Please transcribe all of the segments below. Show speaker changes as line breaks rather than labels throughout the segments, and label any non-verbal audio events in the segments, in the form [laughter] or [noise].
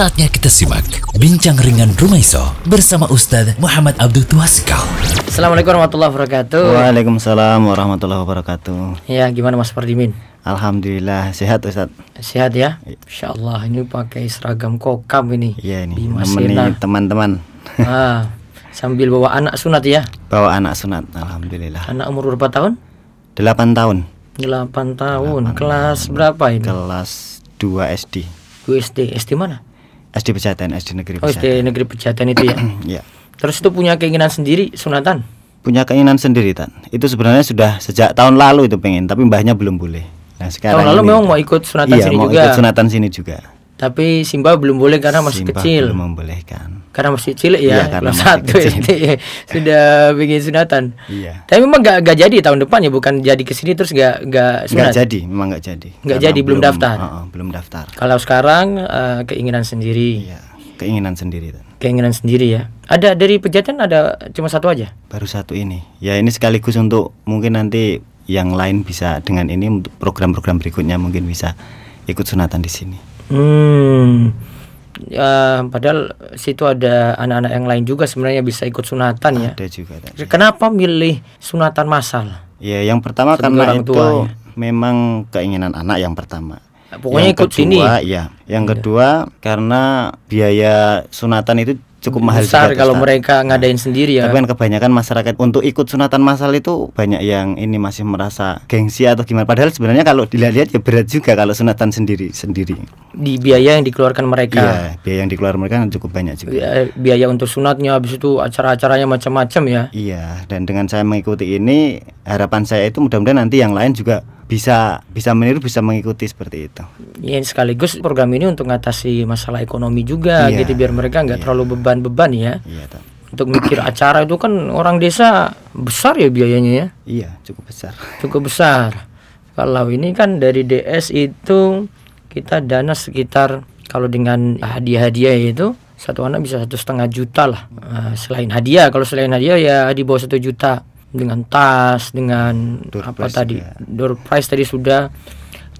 Saatnya kita simak Bincang Ringan Rumaiso bersama Ustadz Muhammad Abdul Tuasikal.
Assalamualaikum warahmatullahi wabarakatuh.
Waalaikumsalam warahmatullahi wabarakatuh.
Ya, gimana Mas Pardimin?
Alhamdulillah sehat Ustaz.
Sehat ya? Insya Allah ini pakai seragam kokam ini.
Iya ini
Bima
nemeni teman-teman
Ah, sambil bawa anak sunat ya.
bawa anak sunat. Alhamdulillah.
Anak umur berapa tahun?
8 tahun
8 tahun. Kelas berapa ini?
kelas 2 SD.
USD. SD mana?
SD Pejaten, SD Negeri
Oh,
Pejaten.
SD Negeri Pejaten itu ya. [clears throat]
Iya.
Terus itu punya keinginan sendiri sunatan.
Punya keinginan sendiri Tan. Itu sebenarnya sudah sejak tahun lalu itu pengen, tapi mbahnya belum boleh. Nah, sekarang
Tahun lalu
ini-
memang mau ikut sunatan
iya,
sini
mau
juga.
ikut sunatan sini juga.
Tapi Simba belum boleh karena masih
Simbah
kecil.
belum membolehkan.
Karena masih kecil ya,
karena
kelas
masih
satu
kecil.
SD [laughs] sudah bikin sunatan.
Iya.
Tapi memang gak, gak jadi tahun depan ya, bukan jadi ke sini terus gak gak
Enggak
sunat.
jadi, memang enggak jadi. Karena
jadi, belum daftar?
Heeh, belum daftar.
Kalau sekarang eh, keinginan sendiri,
Iya, keinginan sendiri
keinginan sendiri ya. Ada dari pejaten ada cuma satu aja.
Baru satu ini. Ya ini sekaligus untuk mungkin nanti yang lain bisa dengan ini untuk program-program berikutnya mungkin bisa ikut sunatan di sini.
Hmm. Ya, padahal situ ada anak-anak yang lain juga sebenarnya bisa ikut sunatan ya.
Ada juga tadi.
Kenapa milih sunatan massal?
Ya yang pertama
Sebagai
karena
orang
itu
tua, ya.
memang keinginan anak yang pertama.
Pokoknya
yang
ikut sini.
kedua, Ya, yang kedua karena biaya sunatan itu cukup mahal
Besar
juga,
kalau
Ustaz.
mereka ngadain sendiri ya.
Tapi kan kebanyakan masyarakat untuk ikut sunatan massal itu banyak yang ini masih merasa gengsi atau gimana. Padahal sebenarnya kalau dilihat-lihat ya berat juga kalau sunatan sendiri sendiri.
Di biaya yang dikeluarkan mereka.
Iya, biaya yang dikeluarkan mereka kan cukup banyak juga.
Biaya, biaya untuk sunatnya habis itu acara-acaranya macam-macam ya.
Iya, dan dengan saya mengikuti ini, harapan saya itu mudah-mudahan nanti yang lain juga bisa bisa meniru, bisa mengikuti seperti itu.
Ya sekaligus program ini untuk mengatasi masalah ekonomi juga
Iya,
gitu biar mereka nggak terlalu beban-beban ya.
Iya.
Untuk mikir [coughs] acara itu kan orang desa besar ya biayanya ya,
Iya, cukup besar. [laughs]
cukup besar. Kalau ini kan dari DS itu kita dana sekitar kalau dengan hadiah-hadiah itu satu anak bisa satu setengah juta lah. Nah, selain hadiah, kalau selain hadiah ya di bawah satu juta dengan tas, dengan
Door
apa tadi,
juga.
door prize tadi sudah,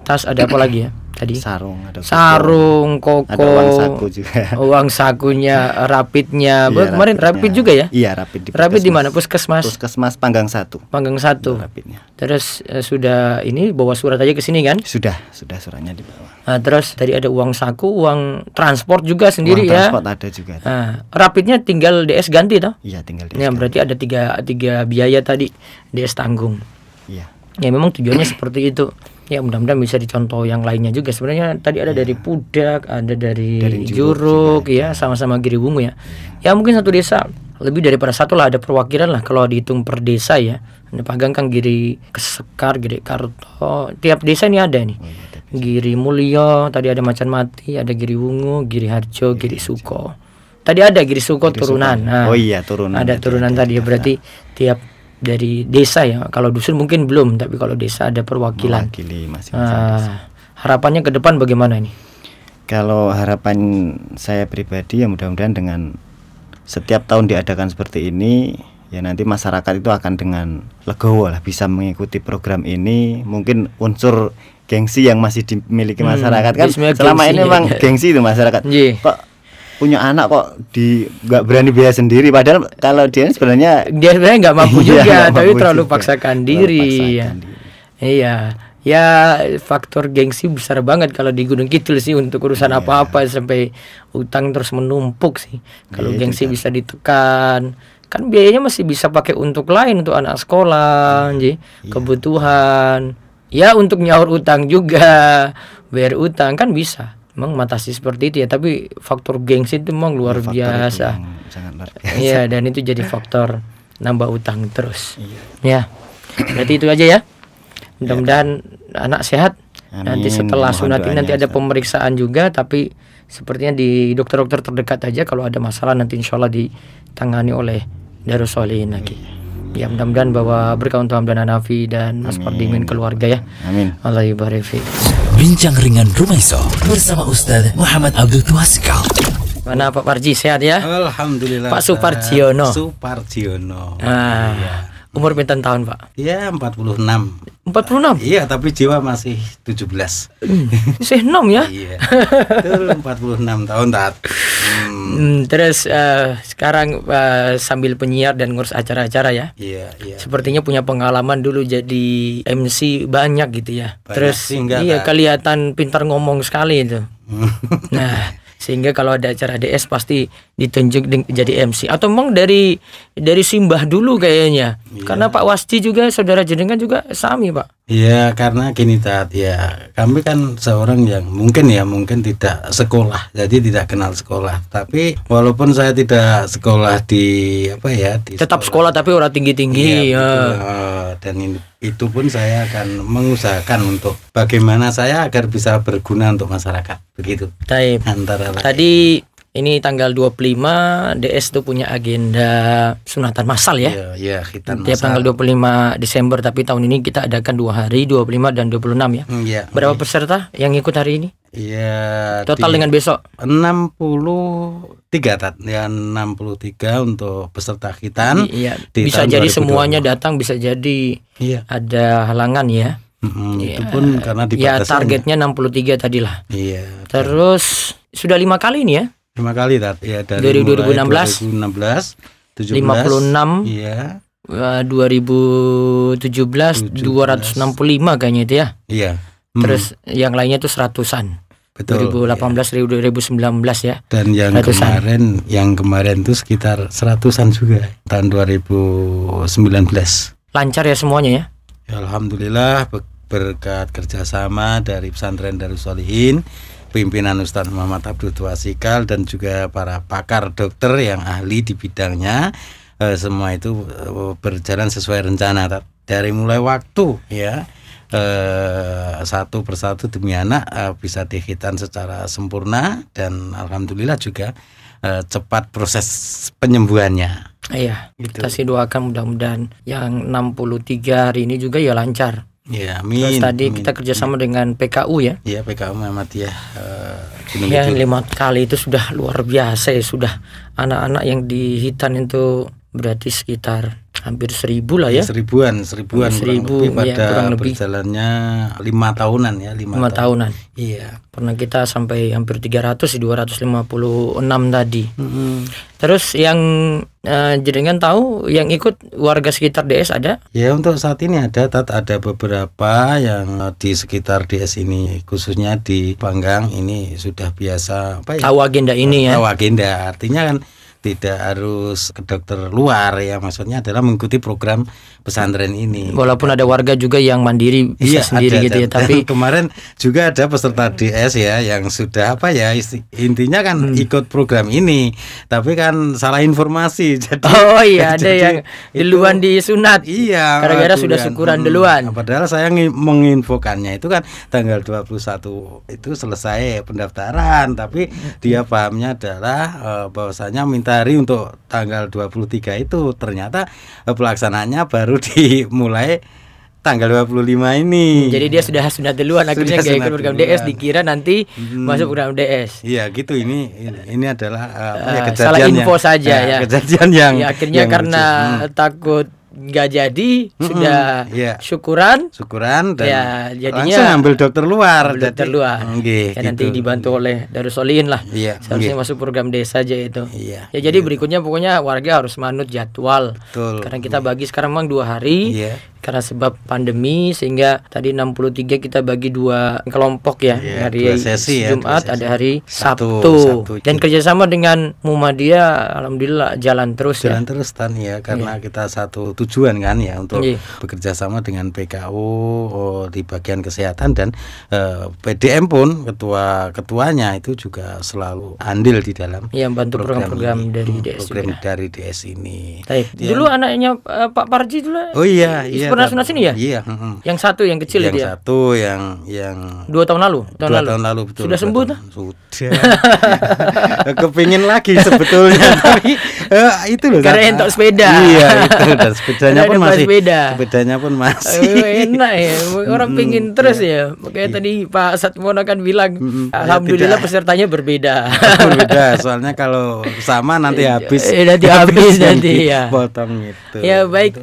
tas ada apa lagi ya tadi?
Sarung ada
sarung, koko,
Ada uang saku juga.
uang sakunya, [laughs] rapidnya.
Iya,
kemarin
rapidnya.
rapid juga ya?
Iya, rapid di
Rapid di mana? Puskesmas,
Puskesmas Panggang satu.
Panggang satu.
Rapidnya.
Terus eh, sudah ini bawa surat aja ke sini kan?
Sudah, sudah suratnya di bawah.
Nah, terus tadi ada uang saku, uang transport juga sendiri
Uang
ya.
transport ada juga.
Nah, rapidnya tinggal DS ganti toh?
Iya, tinggal di
Ya, berarti ada tiga, tiga biaya tadi DS tanggung.
Iya.
Ya memang tujuannya seperti itu. Ya mudah-mudahan bisa dicontoh yang lainnya juga. Sebenarnya tadi ada dari Pudak, ada dari.
Dari Juruk
Juruk, ya sama-sama Giri Wungu ya. Ya mungkin satu desa lebih daripada satu lah ada perwakilan lah kalau dihitung per desa ya. Ada Pagang kan Giri Kesekar, Giri Karto. Tiap desa ini ada nih.
Oh, iya,
Giri Mulyo, tadi ada Macan Mati, ada Giri Wungu, Giri Harjo, Giri Suko. Tadi ada Giri Suko turunan. Nah,
Oh iya, turunan
Ada turunan
ada,
tadi ya berarti tiap dari desa ya. Kalau dusun mungkin belum, tapi kalau desa ada perwakilan.
Mewakili masing-masing.
Ah, harapannya ke depan bagaimana nih?
Kalau harapan saya pribadi ya mudah-mudahan dengan setiap tahun diadakan seperti ini ya nanti masyarakat itu akan dengan legowo lah bisa mengikuti program ini mungkin unsur gengsi yang masih dimiliki
Hmm,
masyarakat kan
sebenarnya
selama
gengsi
ini
ya.
memang gengsi itu masyarakat kok punya anak kok di nggak berani biaya sendiri padahal kalau dia sebenarnya
Dia sebenarnya nggak mampu
Iya,
juga,
nggak
tapi
mampu
terlalu
juga.
paksakan
Terlalu
diri.
paksakan
ya.
diri.
Iya. Ya faktor gengsi besar banget kalau di Gunung Kidul sih untuk urusan apa-apa sampai utang terus menumpuk sih. Kalau
Iya,
gengsi
kan.
bisa ditekan, kan biayanya masih bisa pakai untuk lain untuk anak sekolah, Ji. kebutuhan. Ya untuk nyaur utang juga, bayar utang kan bisa. Memang matasi seperti itu ya, tapi faktor gengsi itu memang luar
Faktor itu
biasa. Iya, dan itu jadi faktor nambah utang terus.
Iya.
Ya, berarti itu aja ya. Mudah-mudahan anak sehat. nanti
Amin,
setelah
mohon
sunat ini nanti ada pemeriksaan juga, tapi sepertinya di dokter-dokter terdekat aja kalau ada masalah nanti insya Allah ditangani oleh Darussolihin lagi. Ya mudah-mudahan bahwa berkah untuk Hamdan Hanafi dan Mas Pardimin keluarga ya.
Amin.
Allah yubarik fiik.
Bincang Ringan Rumaiso bersama Ustadz Muhammad Abdul Tuasikal.
Mana Pak Parji sehat ya?
Alhamdulillah.
Pak
Ustaz.
Suparjiono.
Suparjiono.
Ah.
Iya.
Umur pinten tahun, Pak?
Ya 46
46.
Iya tapi jiwa masih 17
Sih nom ya.
Iya Betul 46 tahun Tat hmm,
Hmm, terus eh, sekarang eh, sambil penyiar dan ngurus acara-acara ya.
Iya iya
Sepertinya punya pengalaman dulu jadi MC banyak gitu ya.
Banyak
Terus
sih, enggak,
iya
Kak.
kelihatan pintar ngomong sekali itu. [laughs] Nah, sehingga kalau ada acara DS pasti ditunjuk jadi MC atau memang dari dari Simbah dulu kayaknya.
Iya.
Karena Pak Wasti juga saudara jenengan juga sami, Pak.
Iya karena gini Tat ya kami kan seorang yang mungkin ya mungkin tidak sekolah jadi tidak kenal sekolah tapi walaupun saya tidak sekolah di apa ya di
Tetap sekolah tapi orang tinggi-tinggi
Iya,
ya.
betul. Eh, dan ini- itu pun saya akan mengusahakan untuk bagaimana saya agar bisa berguna untuk masyarakat begitu
Taib.
antara lain.
Ini tanggal 25 DS tuh punya agenda sunatan massal ya.
Iya, iya, khitan
Tiap
masal.
tanggal 25 Desember tapi tahun ini kita adakan dua hari 25 dan 26 ya.
Hmm, Iya.
Berapa peserta yang ikut hari ini?
Iya.
Total dengan besok
63 tat ya 63 untuk peserta khitan
Iya,
di
bisa jadi
2020.
semuanya datang, bisa jadi
iya
ada halangan ya.
Mm-mm, itu pun karena
Ya
dibatasi
targetnya 63 tadi lah.
iya
Terus sudah lima kali ini ya.
Lima kali tat ya dari
Dari
mulai
2016,
2016 17
56,
iya
eh, 2017 265 kayaknya itu ya.
iya Hmm,
Terus yang lainnya tuh seratusan.
betul
2018 2019 ya.
dan yang
Ratusan.
kemarin yang kemarin itu sekitar seratusan juga tahun 2019
Lancar ya semuanya ya.
Ya, Alhamdulillah be- berkat kerjasama dari pesantren Darussolihin pimpinan Ustadz Muhammad Abdul Tuasikal dan juga para pakar dokter yang ahli di bidangnya eh, semua itu eh, berjalan sesuai rencana dari mulai waktu ya eh, satu persatu demi anak eh, bisa dihitan secara sempurna dan alhamdulillah juga eh, cepat proses penyembuhannya
Iya,
Gitu.
kita sih doakan mudah-mudahan yang 63 hari ini juga ya lancar.
Ya
Terus
amin
tadi
amin.
kita kerjasama dengan PKU ya.
Iya PKU Muhammadiyah eh, Gunung
Ya
Kidul.
lima kali itu sudah luar biasa ya sudah anak-anak yang di Hitan itu berarti sekitar hampir seribu lah ya.
seribuan seribuan
Seribu,
kurang lebih
iya,
pada
kurang lebih.
berjalannya lima tahunan ya lima,
lima
tahun.
tahunan.
iya
Pernah kita sampai hampir 300 di 256 tadi. Terus yang eh, jenengan tahu yang ikut warga sekitar DS ada?
ya untuk saat ini ada tat ada beberapa yang eh, di sekitar DS ini khususnya di Panggang ini sudah biasa apa ya
Tahu agenda ini ya.
tahu agenda artinya kan tidak harus ke dokter luar ya maksudnya adalah mengikuti program pesantren ini
Walaupun ada warga juga yang mandiri bisa sendiri
ada,
gitu ya,
ada.
tapi [laughs]
kemarin juga ada peserta DS ya yang sudah apa ya intinya kan
Hmm.
ikut program ini, tapi kan salah informasi. [laughs] Jadi
Oh iya ada [laughs] yang duluan disunat.
Iya.
Gara-gara sudah syukuran
Hmm.
duluan.
Padahal saya ngi- menginfokannya itu kan tanggal 21 itu selesai pendaftaran, tapi dia pahamnya adalah eh, bahwasanya minta hari untuk tanggal 23 itu ternyata eh, pelaksanaannya baru [laughs] dimulai tanggal 25 ini.
Jadi dia sudah sunat duluan akhirnya
Sudah
ikut program
duluan.
DS dikira nanti
Hmm.
masuk program DS.
Iya gitu ini ini, adalah uh, apa ya,
Eh,
kejadian
salah
yang-
info saja
eh,
ya.
Kejadian yang
Ya, akhirnya
yang
karena
lucu. Hmm.
takut nggak jadi sudah
iya.
syukuran
syukuran dan
Ya, jadinya
langsung ambil dokter luar.
ambil dokter
Jadi-
luar.
Nggih,
Ya, nanti
gitu.
dibantu oleh Darussolihin lah.
Iya,
Seharusnya
nggih.
masuk program DS saja itu.
Iya.
Ya jadi berikutnya pokoknya warga harus manut jadwal.
Betul.
Karena kita bagi sekarang memang dua hari.
Iya.
Karena sebab pandemi sehingga tadi 63 kita bagi dua kelompok ya.
Iya,
hari
sesi ya,
Jumat
sesi.
ada hari
Sabtu,
Sabtu.
Sabtu.
Dan kerjasama dengan Muhammadiyah alhamdulillah jalan terus
Jalan
ya.
terus Tan ya karena kita satu tujuan kan ya untuk
Iya.
bekerja sama dengan PKU oh, di bagian kesehatan dan eh, PDM pun ketua ketuanya itu juga selalu andil di dalam
Iya, bantu program-program
ini.
dari
Hmm,
DS
program
juga.
dari DS ini.
Baik.
Ya.
Dulu anaknya eh, Pak Parji dulu
Oh iya, iya.
Pernah
Tan.
sunat sini ya?
Iya.
Yang satu yang kecil
yang
dia.
satu yang yang
Dua tahun lalu. Tahun
dua
lalu.
tahun lalu betul
Sudah sembuh tuh?
sudah [laughs] kepingin lagi sebetulnya [laughs] tapi Eh, itu loh.
Karena entok sepeda.
Iya, itu dan sepedanya pun masih
sepeda.
sepedanya pun masih.
Eh, enak ya orang pingin terus ya makanya tadi Pak Satmono kan bilang alhamdulillah
tidak.
pesertanya berbeda [laughs]
Berbeda, soalnya kalau sama nanti habis.
Eh, nanti habis nanti, ya.
Potong itu.
ya baik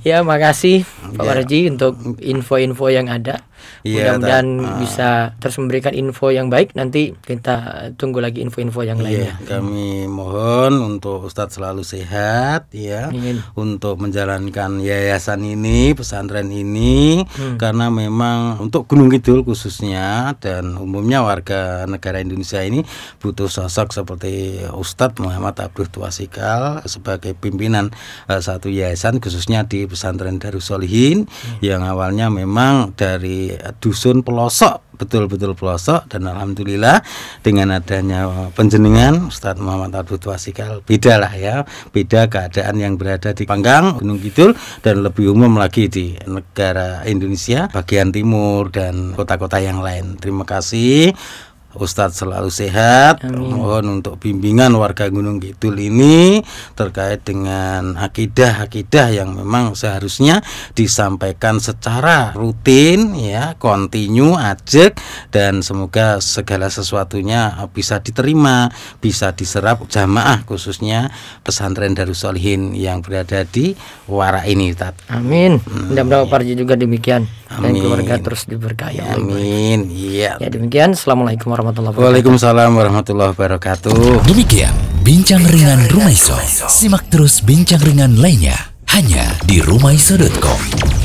ya makasih Pak
Ya.
Warji untuk info-info yang ada
Iya,
mudah-mudahan.
Ah.
bisa terus memberikan info yang baik nanti kita tunggu lagi info-info yang lainnya
Iya, kami mohon untuk Ustadz selalu sehat ya
Amin.
untuk menjalankan yayasan ini, pesantren ini
Hmm.
karena memang untuk Gunung Kidul khususnya dan umumnya warga negara Indonesia ini butuh sosok seperti Ustadz Muhammad Abdul Tuasikal sebagai pimpinan eh, satu yayasan khususnya di pesantren Darussolihin
Hmm.
yang awalnya memang dari dusun pelosok betul-betul pelosok dan alhamdulillah dengan adanya penjenengan Ustadz Muhammad Abdul Tuasikal beda lah ya beda keadaan yang berada di Panggang Gunung Kidul dan lebih umum lagi di negara Indonesia bagian timur dan kota-kota yang lain. Terima kasih Ustadz selalu sehat. Mohon untuk bimbingan warga Gunung Kidul ini terkait dengan akidah-akidah yang memang seharusnya disampaikan secara rutin ya kontinu ajak dan semoga segala sesuatunya bisa diterima bisa diserap jamaah khususnya pesantren Darussolihin yang berada di Wara ini Tat.
Amin. Mudah-mudahan Pak Warji juga demikian dan
Amin.
keluarga terus diberkahi.
Amin iya
ya demikian Assalamualaikum warahmatullahi wabarakatuh
Waalaikumsalam warahmatullahi wabarakatuh
Demikian Bincang Ringan Rumaiso. Simak terus bincang ringan lainnya hanya di rumaiso.com.